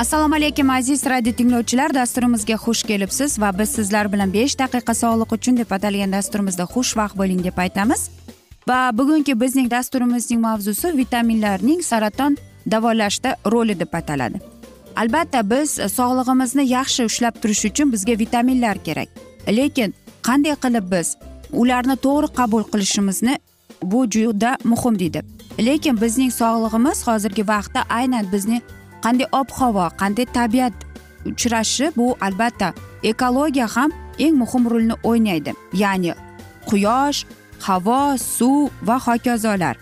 assalomu alaykum aziz radio tinglovchilar. Dasturimizga xush kelibsiz va biz sizlar bilan besh daqiqa sog'liq uchun deb atalgan dasturimizda xushvaqt bo'ling deb aytamiz. Va bugungi bizning dasturimizning mavzusi vitaminlarning saraton davolashda roli deb ataladi. Albatta biz sog'lig'imizni yaxshi ushlab turish uchun bizga vitaminlar kerak. Lekin qanday qilib biz ularni to'g'ri qabul qilishimizni bu juda muhim deydi. Lekin bizning sog'lig'imiz hozirgi vaqtda aynan bizni qanday ob havo qanday tabiat uchrashi bu albatta ekologiya ham eng muhim rolni o'ynaydi. Ya'ni quyosh havo suv va hokazolar.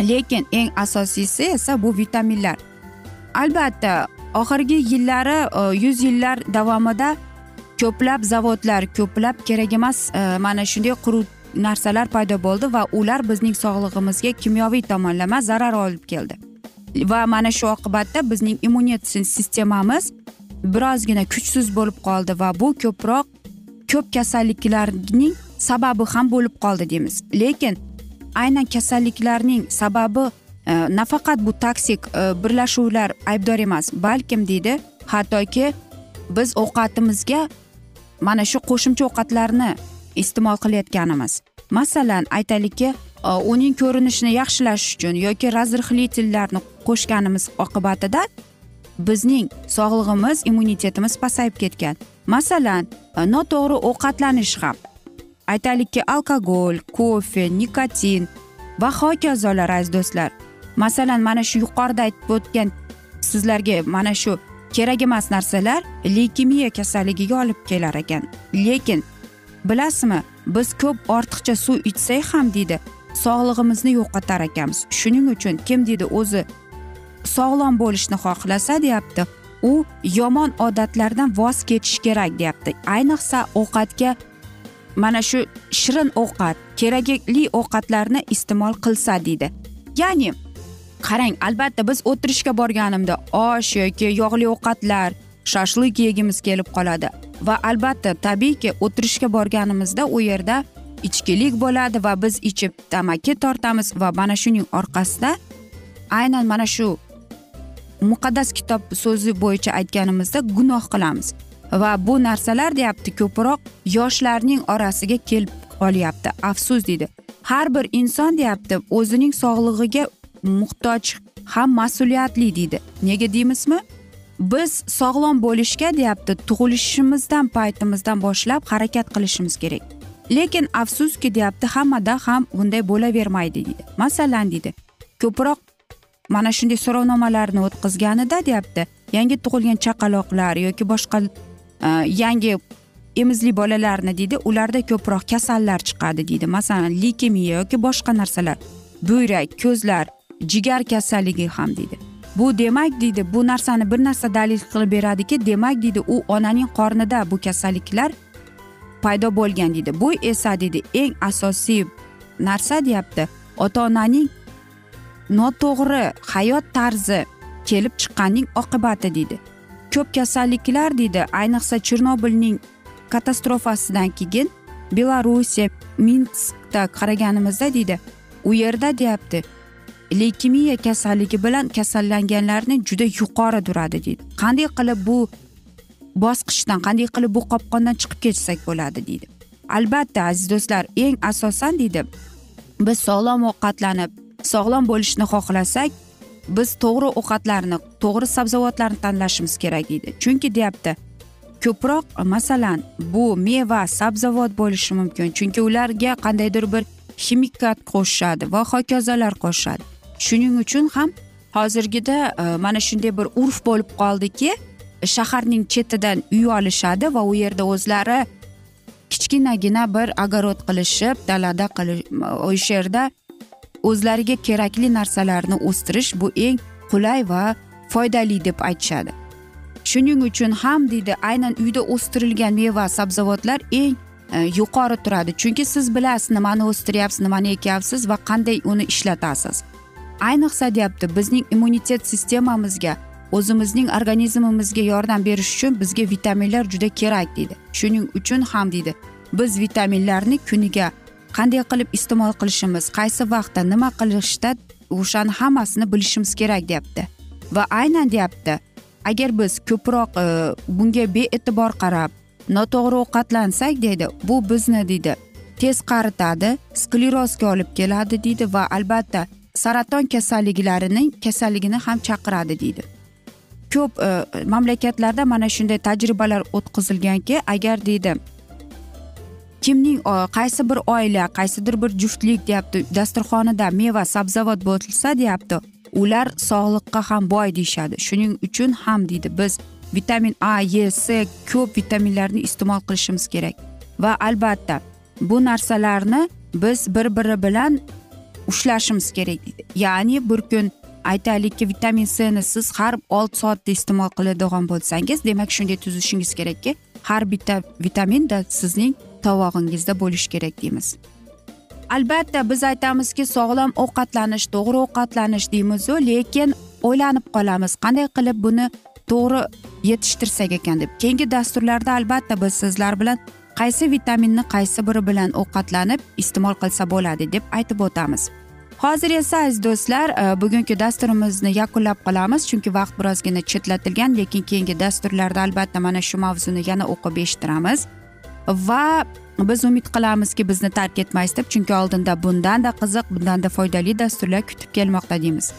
Lekin eng asosiysi esa bu vitaminlar. Albatta oxirgi yillari e, yuz yillar davomida ko'plab zavodlar ko'plab kerak emas e, mana shunday quruq narsalar paydo bo'ldi va ular bizning sog'lig'imizga kimyoviy tomonlama zarar olib keldi. Va mana shu oqibatda bizning immunitet sistemamiz birozgina kuchsiz bo'lib qoldi va bu ko'proq ko'p kasalliklarning sababi ham bo'lib qoldi deymiz. Lekin aynan kasalliklarning sababi e, nafaqat bu toksik e, birlashuvlar aybdor emas balkim deydi hattoki biz ovqatimizga mana shu qo'shimcha ovqatlarni iste'mol qilayotganimiz. Masalan aytaylikki Э, uning ko'rinishini yaxshilash uchun yoki razrixlitellarni qo'shganimiz oqibatida bizning sog'lig'imiz immunitetimiz pasayib ketgan. Masalan e, noto'g'ri ovqatlanish ham. Aytaylikki alkogol kofe nikotin va hokazolar aziz do'stlar. Masalan mana shu yuqorida aytib o'tgan sizlarga mana shu kerak emas narsalar leykemiya kasalligiga olib kelar ekan. Lekin bilasizmi biz ko'p ortiqcha suv ichsak ham deydi sog'lig'imizni yo'qotar ekanmiz shuning uchun kim deydi o'zi sog'lom bo'lishni xohlasa deyapti u yomon odatlardan voz kechish kerak deyapti. Ayniqsa ovqatga mana shu shirin ovqat kerakli ovqatlarni iste'mol qilsa deydi. Ya'ni qarang albatta biz o'tirishga borganimda osh yoki yog'li ovqatlar shashlik yegimiz kelib qoladi va albatta tabiiyki o'tirishga borganimizda u yerda ichkilik bo'ladi va biz ichib tamaki tortamiz va mana shuning orqasida aynan mana shu muqaddas kitob so'zi bo'yicha aytganimizda gunoh qilamiz. Va bu narsalar deyapti ko'proq yoshlarning orasiga kelib qolyapti. Afsus deydi. Har bir inson deyapti o'zining sog'lig'iga muhtoj ham mas'uliyatli deydi. Nega deymizmi? Biz sog'lom bo'lishga deyapti tug'ilishimizdan paytimizdan boshlab harakat qilishimiz kerak. Lekin afsuski deyapti hammada ham bunday bo'lavermaydi deydi. Masalan deydi ko'proq mana shunday so'rovnomalarni o'tkazganida deyapti yangi tug'ilgan chaqaloqlar yoki boshqa e, yangi emizli bolalarni deydi ularda ko'proq kasallar chiqadi deydi. Masalan leykemiya yoki boshqa narsalar buyrak ko'zlar jigar kasalligi ham deydi. Bu demak deydi bu narsani bir narsa dalil qilib beradiki demak deydi u onaning qornida bu kasalliklar paydo bo'lgan deydi. Bu esa deydi eng asosiy narsa deyapti. Ota onaning noto'g'ri hayot tarzi kelib chiqqanning oqibati deydi. Ko'p kasalliklar deydi ayniqsa chernobilning katastrofasidan keyin belorussiya minskda qaraganimizda deydi u yerda deyapti leykemiya kasalligi bilan kasallanganlarni juda yuqori turadi deydi. Qanday qilib bu bosqichdan qanday qilib bu qopqondan chiqib ketsak bo'ladi deydi. Albatta aziz do'stlar eng asosan deydi biz sog'lom ovqatlanib sog'lom bo'lishni xohlasak biz to'g'ri ovqatlarni to'g'ri sabzavotlarni tanlashimiz kerak deydi. Chunki deyapti ko'proq masalan bu meva sabzavot bo'lishi mumkin. Chunki ularga qandaydir bir ximikat qo'shishadi va hokazolar qo'shishadi shuning uchun ham hozirgida e, mana shunday bir urf bo'lib qoldiki shaharning chetidan uy olishadi va u yerda o'zlari kichkinagina bir огород qilishib dalada o'sha yerda o'zlariga kerakli narsalarni o'stirish bu eng qulay va foydali deb aytishadi. Shuning uchun ham deydi aynan uyda o'stirilgan meva sabzavotlar eng e, yuqori turadi. Chunki siz bilasiz nimani o'stiryapsiz nimani ekyapsiz va qanday uni ishlatasiz? Ayniqsa deyapti bizning immunitet sistemamizga o'zimizning organizmimizga yordam berish uchun bizga vitaminlar juda kerak deydi. Shuning uchun ham deydi biz vitaminlarni kuniga qanday qilib iste'mol qilishimiz qaysi vaqtda nima qilishda o'shani hammasini bilishimiz kerak deyapti. Va aynan deyapti agar biz ko'proq e, bunga bee'tibor qarab noto'g'ri ovqatlansak deydi bu bizni deydi tez qaritadi sklerozga olib keladi deydi va albatta saraton kasalliklarining kasalligini ham chaqiradi deydi. Ko'p e, mamlakatlarda mana shunday tajribalar o'tkazilganki agar deydi kimning qaysi bir oila qaysidir bir juftlik deyapti dasturxonida meva sabzavot bo'lsa deyapti ular sog'liqqa ham boy deyishadi. Shuning uchun ham deydi biz vitamin a e c ko'p vitaminlarni iste'mol qilishimiz kerak. Va albatta bu narsalarni biz bir biri bilan ushlashimiz kerak. Deydi ya'ni bir kun aytaylikki vitamin cni siz har olti soatda iste'mol qiladigan bo'lsangiz demak shunday tuzishingiz kerakki har bitta vitaminda sizning tovog'ingizda bo'lishi kerak deymiz. Albatta biz aytamizki sog'lom ovqatlanish to'g'ri ovqatlanish deymizu lekin o'ylanib qolamiz qanday qilib buni to'g'ri yetishtirsak ekan deb. Keyingi dasturlarda albatta biz sizlar bilan qaysi vitaminni qaysi biri bilan ovqatlanib iste'mol qilsa bo'ladi deb aytib o'tamiz. Hozir esa aziz do'stlar e, bugungi dasturimizni yakunlab qolamiz. Chunki vaqt birozgina chetlatilgan lekin keyingi dasturlarda albatta mana shu mavzuni yana o'qib eshittiramiz. Va biz umid qilamizki bizni tark etmaysiz deb chunki oldinda bundanda qiziq bundanda foydali dasturlar kutib kelmoqda deymiz.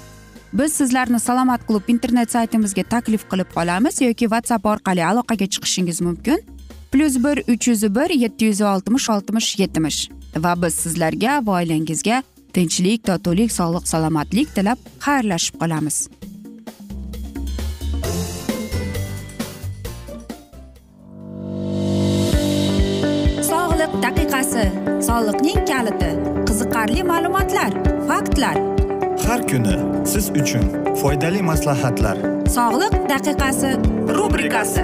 Biz sizlarni salomat klub internet saytimizga taklif qilib qolamiz yoki whatsapp orqali aloqaga chiqishingiz mumkin. Plyus bir uch yuz bir yetti yuz oltmish oltmish yetmish. Va biz sizlarga va oilangizga tinchlik totuvlik sog'lik salomatlik tilab xayrlashib qolamiz. Daqiqasi soliqning kaliti qiziqarli ma'lumotlar faktlar. Har kuni siz uchun foydali maslahatlar. Sog'liq daqiqasi rubrikasi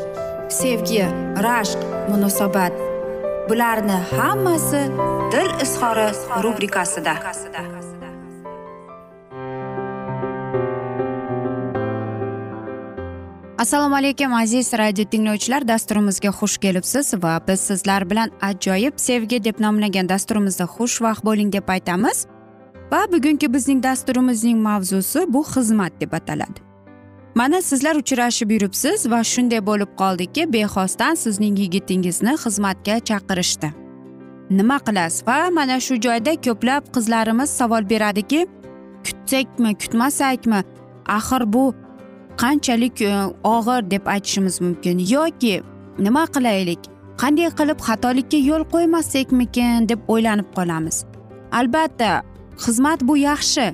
sevgi rashq munosabat. Bularni hammasi dil izhori rubrikasida. Assalomu alaykum aziz radio tinglovchilar. Dasturimizga xush kelibsiz va biz sizlar bilan ajoyib sevgi deb nomlagan dasturimizda xushvaqt bo'ling deb aytamiz. Va bugungi bizning dasturimizning mavzusi bu xizmat deb ataladi. Mana sizlar uchrashib yuribsiz va shunday bo'lib qoldiki bexosdan sizning yigitingizni xizmatga chaqirishdi. Nima qilasiz? Va mana shu joyda ko'plab qizlarimiz savol beradiki kutsakmi kutmasakmi axir bu qanchalik e, og'ir deb aytishimiz mumkin. Yoki nima qilaylik? Qanday qilib xatolikka yo'l qo'ymasakmikin deb o'ylanib qolamiz. Albatta xizmat bu yaxshi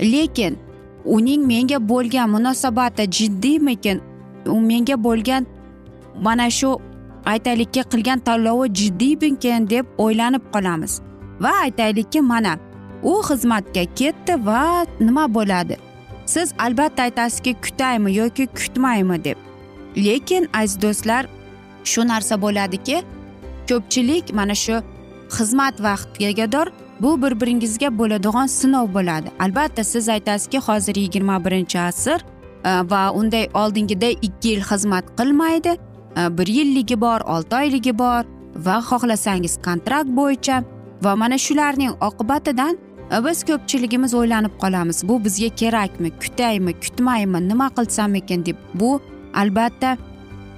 lekin uning menga bo'lgan munosabati jiddiymikin? U menga bo'lgan mana shu aytaylikki qilgan tanlovi jiddiymikin deb o'ylanib qolamiz. Va aytaylikki mana u xizmatga ketdi va nima bo'ladi? Siz albatta aytasizki kutaymi yoki kutmaymi deb. Lekin aziz do'stlar shu narsa bo'ladiki ko'pchilik mana shu xizmat vaqtigador bu bir biringizga bo'ladigan sinov bo'ladi. Albatta siz aytasizki hozir yigirma birinchi asr e, va unday oldingiday ikki yil xizmat qilmaydi. E, bir yilligi bor olti oyligi bor va xohlasangiz kontrakt bo'yicha. Va mana shularning oqibatidan e, biz ko'pchiligimiz o'ylanib qolamiz. Bu bizga kerakmi kutaymi kutmaymi nima qilsam ekan deb. Bu albatta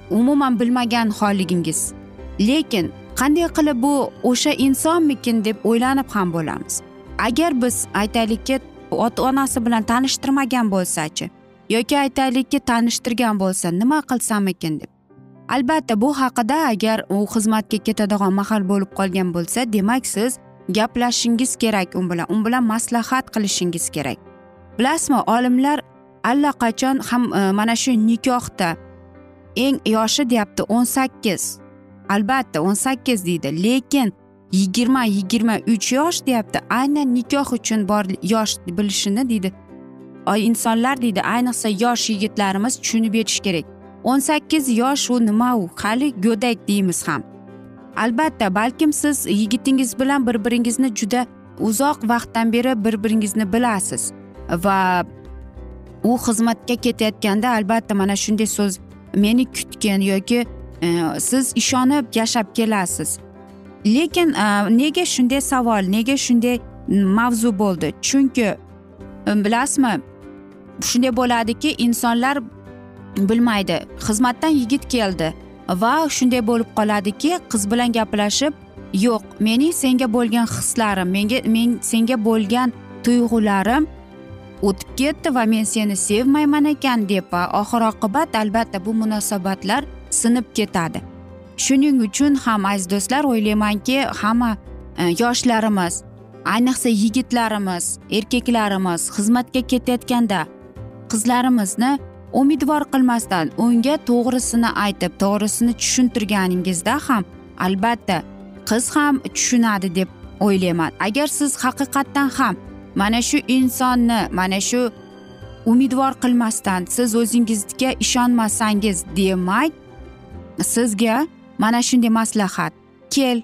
umuman bilmagan holligingiz lekin qanday qilib bu o'sha insonmikin deb o'ylanib ham bo'lamiz. Agar biz aytaylikki ota onasi bilan tanishtirmagan bo'lsachi yoki aytaylikki tanishtirgan bo'lsa nima qilsam ekan deb. Albatta bu haqida agar u xizmatga ketadigan mahal bo'lib qolgan bo'lsa demak siz gaplashishingiz kerak u bilan u bilan maslahat qilishingiz kerak. Bilasizmi olimlar allaqachon ham e, mana shu nikohda eng yoshi deyapti o'n sakkiz. Albatta o'n sakkiz deydi. Lekin yigirma yigirma uch yosh deyapti. Aynan nikoh uchun bor yosh bilishini deydi. Insonlar deydi ayniqsa yosh yigitlarimiz tushunib yetishi kerak. o'n sakkiz yosh u nima u? Hali go'dak deymiz ham. Albatta balkim siz yigitingiz bilan bir biringizni juda uzoq vaqtdan beri bir biringizni bilasiz. Va u xizmatga ketayotganda albatta mana shunday so'z meni kutgin yoki siz ishonib yashab kelasiz. Lekin e, nega shunday savol nega shunday mavzu bo'ldi? Chunki e, bilasizmi shunday bo'ladiki insonlar bilmaydi. Xizmatdan yigit keldi va shunday bo'lib qoladiki qiz bilan gaplashib yo'q mening senga bo'lgan hislarim menga men senga bo'lgan tuyg'ularim o'tib ketdi va men seni sevmayman ekan deb va oxir oqibat albatta bu munosabatlar sinib ketadi. Shuning uchun ham aziz do'stlar o'ylaymanki hamma e, yoshlarimiz ayniqsa yigitlarimiz erkaklarimiz xizmatga ketayotganda qizlarimizni umidvor qilmasdan unga to'g'risini aytib to'g'risini tushuntirganingizda ham albatta qiz ham tushunadi deb o'ylayman. Agar siz haqiqatdan ham mana shu insonni mana shu umidvor qilmasdan siz o'zingizga ishonmasangiz demak sizga mana shunday maslahat. Kel.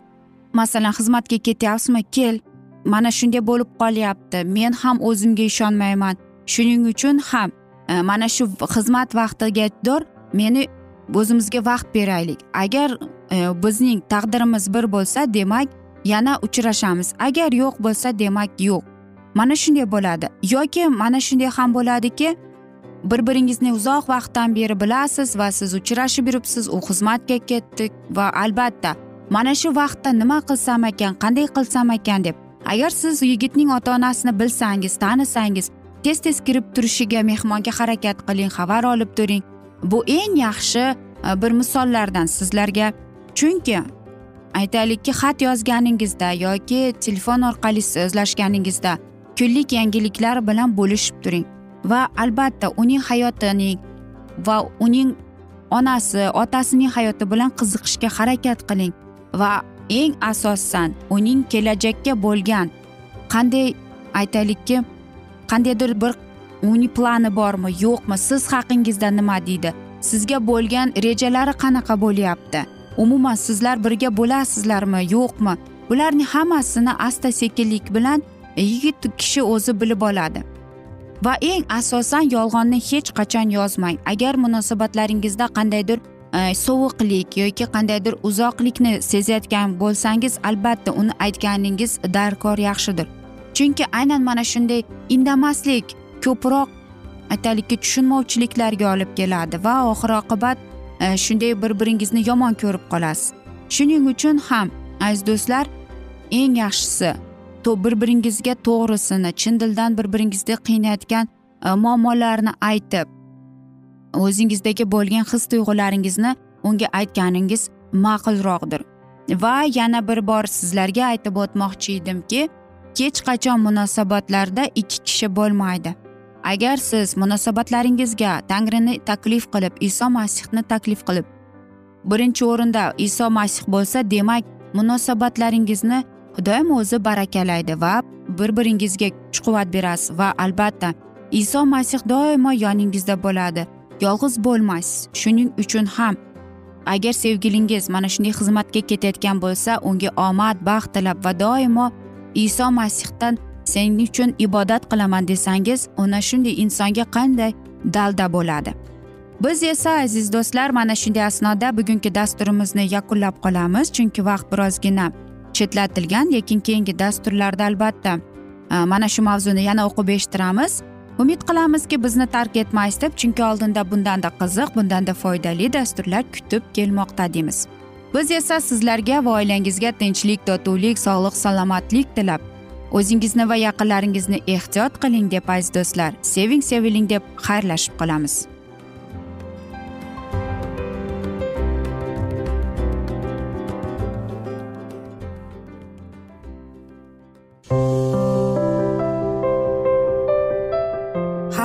Masalan xizmatga ketyapsizmi? Kel. Mana shunday bo'lib qolyapti. Men ham o'zimga ishonmayman. Shuning uchun ham e, mana shu xizmat vaqtigador meni o'zimizga vaqt beraylik. Agar e, bizning taqdirimiz bir bo'lsa demak yana uchrashamiz. Agar yo'q bo'lsa demak yo'q. Mana shunday bo'ladi. Yoki mana shunday ham bo'ladiki bir biringizni uzoq vaqtdan beri bilasiz va siz uchrashib yuribsiz u xizmatga ketdi va albatta mana shu vaqtda nima qilsam ekan qanday qilsam ekan deb agar siz yigitning ota onasini bilsangiz tanisangiz tez tez kirib turishiga mehmonga harakat qiling xabar olib turing. Bu eng yaxshi e, bir misollardan sizlarga. Chunki aytaylikki xat yozganingizda yoki telefon orqali so'zlashganingizda kunlik yangiliklar bilan bo'lishib turing. Va albatta uning hayotining va uning onasi otasining hayoti bilan qiziqishga harakat qiling. Va eng asosan uning kelajakka bo'lgan qanday aytaylikki qandaydir bir uning plani bormi yo'qmi siz haqingizda nima deydi? Sizga bo'lgan rejalari qanaqa bo'lyapti? Umuman sizlar birga bo'lasizlarmi yo'qmi? Bularning hammasini asta sekinlik bilan yigit kishi o'zi bilib oladi. Va eng asosan yolg'onni hech qachon yozmang. Agar munosabatlaringizda qandaydir e, sovuqlik yoki qandaydir uzoqlikni sezayotgan bo'lsangiz albatta uni aytganingiz darkor yaxshidir. Chunki aynan mana shunday indamaslik ko'proq aytaylikki tushunmovchiliklarga olib keladi va oxir oqibat e, shunday bir biringizni yomon ko'rib qolasiz. Shuning uchun ham aziz do'stlar eng yaxshisi bir biringizga to'g'risini chin dildan bir biringizni qiynayotgan e, muammolarni aytib o'zingizdagi bo'lgan his tuyg'ularingizni unga aytganingiz ma'qulroqdir. Va yana bir bor sizlarga aytib o'tmoqchi edimki hech qachon munosabatlarda ikki kishi bo'lmaydi. Agar siz munosabatlaringizga tangrini taklif qilib iso masihni taklif qilib birinchi o'rinda iso masih bo'lsa demak munosabatlaringizni xudoyim o'zi barakalaydi va bir biringizga kuch quvvat berasiz va albatta iso masih doimo yoningizda bo'ladi. Yolg'iz bo'lmaysiz. Shuning uchun ham agar sevgilingiz mana shunday xizmatga ketayotgan bo'lsa unga omad baxt tilab va doimo iso masihdan sen uchun ibodat qilaman desangiz ana shunday insonga qanday dalda bo'ladi? Biz esa aziz do'stlar mana shunday asnoda bugungi dasturimizni yakunlab qolamiz. Chunki vaqt birozgina chetlatilgan lekin keyingi dasturlarda albatta e, mana shu mavzuni yana o'qib eshittiramiz. Umid qilamizki bizni tark etmaysiz deb chunki oldinda bundanda qiziq bundanda foydali dasturlar kutib kelmoqda deymiz. Biz esa sizlarga va oilangizga tinchlik totuvlik sog'lik salomatlik tilab o'zingizni va yaqinlaringizni ehtiyot qiling deb aziz do'stlar seving seviling deb xayrlashib qolamiz.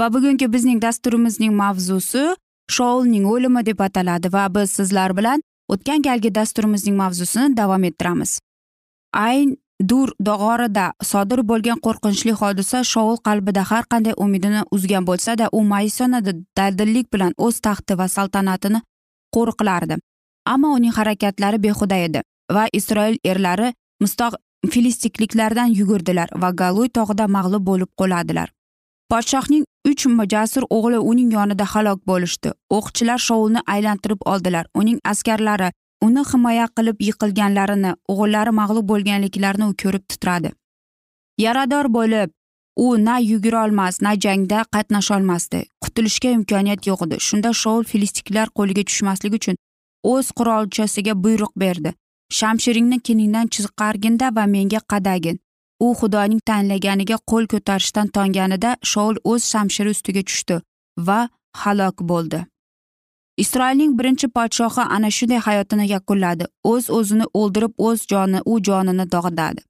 Va bugungi bizning dasturimizning mavzusi shoulning o'limi deb ataladi va biz sizlar bilan o'tgan galgi dasturimizning mavzusini davom ettiramiz. Ayn dur g'orida sodir bo'lgan qo'rqinchli hodisa shoul qalbida har qanday umidini uzgan bo'lsada u mayisonada dadillik bilan o'z taxti va saltanatini qo'riqlardi. Ammo uning harakatlari behuda edi va isroil erlari mustoq filistikliklardan yugurdilar va galuy tog'ida mag'lub bo'lib qoladilar. Podshohning uch jasur o'g'li uning yonida halok bo'lishdi. O'qchilar shoulni aylantirib oldilar. Uning askarlari uni himoya qilib yiqilganlarini o'g'illari mag'lub bo'lganliklarini u ko'rib titradi. Yarador bo'lib u na yugurolmas na jangda qatnasholmasdi qutulishga imkoniyat yo'q edi. Shunda shoul filistiklar qo'liga tushmaslik uchun o'z qurolchasiga buyruq berdi. Shamshiringni keningdan chiqarginda va menga qadagin. U xudoning tanlaganiga qo'l ko'tarishdan tonganida shoul o'z shamshiri ustiga tushdi va halok bo'ldi. Isroilning birinchi podshohi ana shunday hayotini yakunladi. O'z o'zini o'ldirib o'z joni u jonini dog'dadi.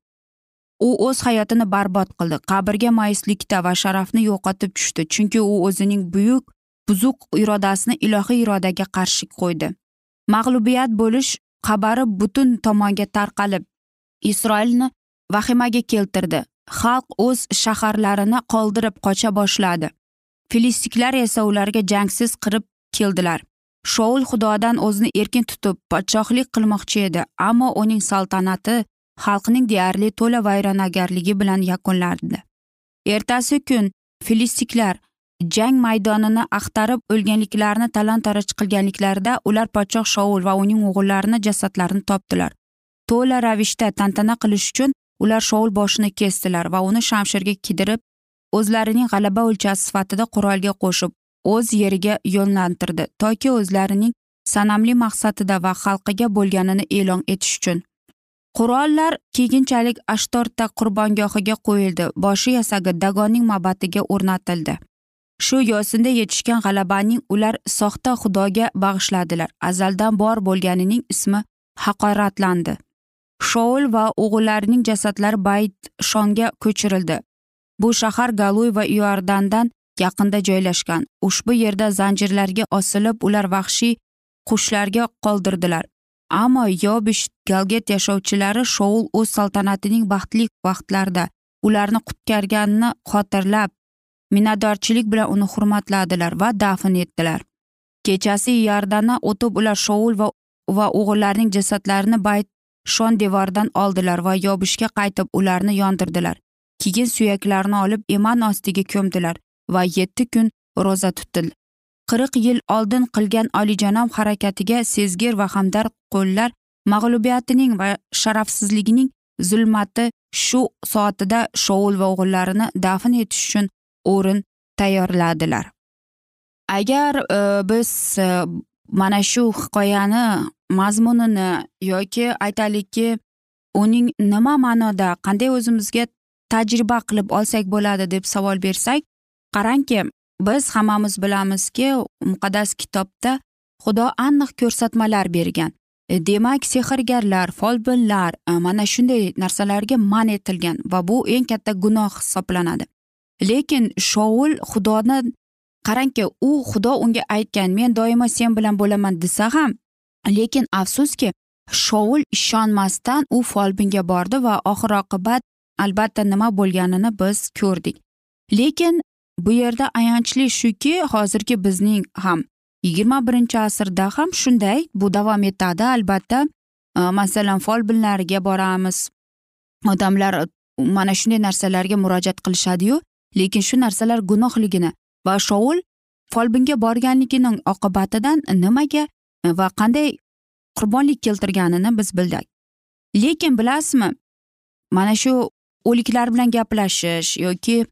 U o'z hayotini barbod qildi. Qabrga mayuslikda va sharafni yo'qotib tushdi chunki u o'zining buyuk buzuq irodasini ilohiy irodaga qarshi qo'ydi. Mag'lubiyat bo'lish xabari butun tomonga tarqalib isroilni vahimaga keltirdi. Xalq o'z shaharlarini qoldirib qocha boshladi. Filistiklar esa ularga jangsiz qirib keldilar. Shoul xudodan o'zini erkin tutib podshohlik qilmoqchi edi ammo uning saltanati xalqning deyarli to'la vayronagarligi bilan yakunlandi. Ertasi kun filistiklar jang maydonini axtarib o'lganliklarini talon taroj qilganliklarida ular podshoh shoul va uning o'g'illarini jasadlarini topdilar. To'la ravishda tantana qilish uchun ular shoul boshini kesdilar va uni shamshirga kidirib o'zlarining g'alaba o'lchasi sifatida qurolga qo'shib o'z yeriga yo'llantirdi toki o'zlarining sanamli maqsadida va xalqiga bo'lganini e'lon etish uchun. Qurollar keyinchalik ashtorta qurbongohiga qo'yildi boshi yasagi dagonning mabatiga o'rnatildi. Shu yo'sinda yetishgan g'alabaning ular soxta xudoga bag'ishladilar azaldan bor bo'lganining ismi haqoratlandi. Shoul va o'g'illarining jasadlari bayt shonga ko'chirildi. Bu shahar galuy va iordandan yaqinda joylashgan. Ushbu yerda zanjirlarga osilib ular vahshiy qushlarga qoldirdilar. Ammo yobish galget yashovchilari shoul o'z saltanatining baxtli vaqtlarida ularni qutqarganini xotirlab minnatdorchilik bilan uni hurmatladilar va dafn etdilar. Kechasi iordandan o'tib ular shoul va va o'g'illarining jasadlarini bayt shon devoridan oldilar va yobishga qaytib ularni yondirdilar. Keyin suyaklarni olib eman ostiga ko'mdilar va yetti kun ro'za tutdi qirq yil oldin qilgan olijanob harakatiga sezgir va hamdar qo'llar mag'lubiyatining va sharafsizligining zulmati shu soatida shoul va o'g'illarini dafn etish uchun o'rin tayyorladilar. Agar e, biz e, mana shu hikoyani mazmunini yoki aytaylikki uning nima ma'noda qanday o'zimizga tajriba qilib olsak bo'ladi deb savol bersak qarangki biz hammamiz bilamizki muqaddas kitobda xudo aniq ko'rsatmalar bergan. E, demak sehrgarlar folbinlar e, mana shunday narsalarga man etilgan va bu eng katta gunoh hisoblanadi. Lekin shoul xudoni qarangki u xudo unga aytgan men doimo sen bilan bo'laman desa ham lekin afsuski shoul ishonmasdan u folbinga bordi va oxir oqibat albatta nima bo'lganini biz ko'rdik. Lekin bu yerda ayanchli shuki hozirgi bizning ham yigirma birinchi asrda ham shunday bu davom etadi. Albatta e, masalan folbinlarga boramiz. Odamlar mana shunday narsalarga murojaat qilishadiyu lekin shu narsalar gunohligini va shoul folbinga borganligining oqibatidan nimaga va qanday qurbonlik keltirganini biz bildik. Lekin bilasizmi mana shu o'liklar bilan gaplashish yoki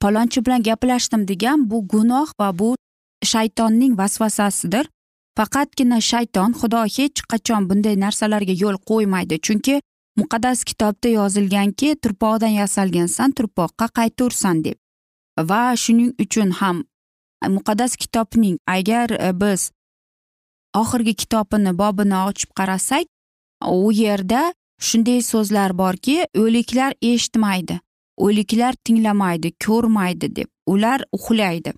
palonchi bilan gaplashdim degan bu gunoh va bu shaytonning vasvasasidir. Faqatgina shayton xudo hech qachon bunday narsalarga yo'l qo'ymaydi. Chunki muqaddas kitobda yozilganki turpoqdan yasalgansan turpoqqa qaytursan deb. Va shuning uchun ham muqaddas kitobning agar biz oxirgi kitobini bobini ochib qarasak u yerda shunday so'zlar borki o'liklar eshitmaydi o'liklar tinglamaydi ko'rmaydi deb ular uxlaydi.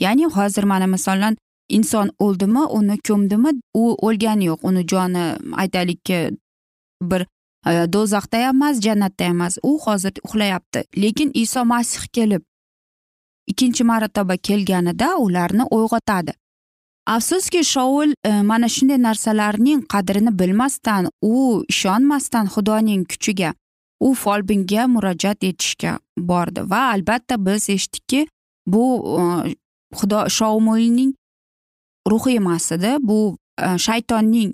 Ya'ni hozir mana masalan inson o'ldimi uni ko'mdimi u o'lgani yo'q uni joni aytaylikki bir e, do'zaxda ham emas jannatda ham emas u hozir uxlayapti. Lekin iso masih kelib ikkinchi marotaba kelganida ularni uyg'otadi. Afsuski shoul e, mana shunday narsalarning qadrini bilmasdan u ishonmasdan xudoning kuchiga u folbinga murojaat etishga bordi. Va albatta biz eshitdikki bu e, xudo shoumulning ruhi emas edi. Bu e, shaytonning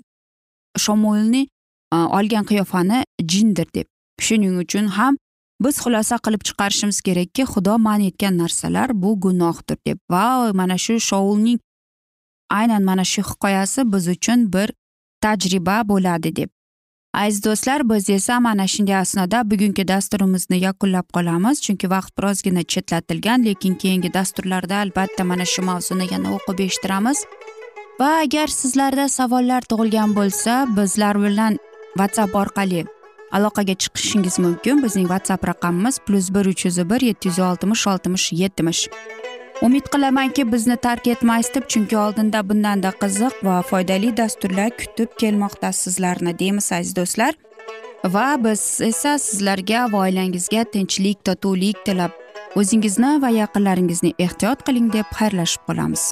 shomulni olgan qiyofani jindir deb. Shuning uchun ham biz xulosa qilib chiqarishimiz kerakki xudo man etgan narsalar bu gunohdir deb. Va mana shu shoulning aynan mana shu hikoyasi biz uchun bir tajriba bo'ladi deb. Aziz do'stlar biz esa mana shunday asnoda bugungi dasturimizni yakunlab qolamiz chunki vaqt birozgina chetlatilgan lekin keyingi dasturlarda albatta mana shu mavzuni yana o'qib eshittiramiz. Va agar sizlarda savollar tug'ilgan bo'lsa bizlar bilan whatsapp orqali aloqaga chiqishingiz mumkin. Bizning whatsapp raqamimiz plyus bir uch yuz bir yetti yuz oltmish oltmish yetmish. Umid qilamanki bizni tark etmaysiz deb chunki oldinda bundanda qiziq va foydali dasturlar kutib kelmoqda sizlarni deymiz aziz do'stlar. Va biz esa sizlarga va oilangizga tinchlik totuvlik tilab o'zingizni va yaqinlaringizni ehtiyot qiling deb xayrlashib qolamiz.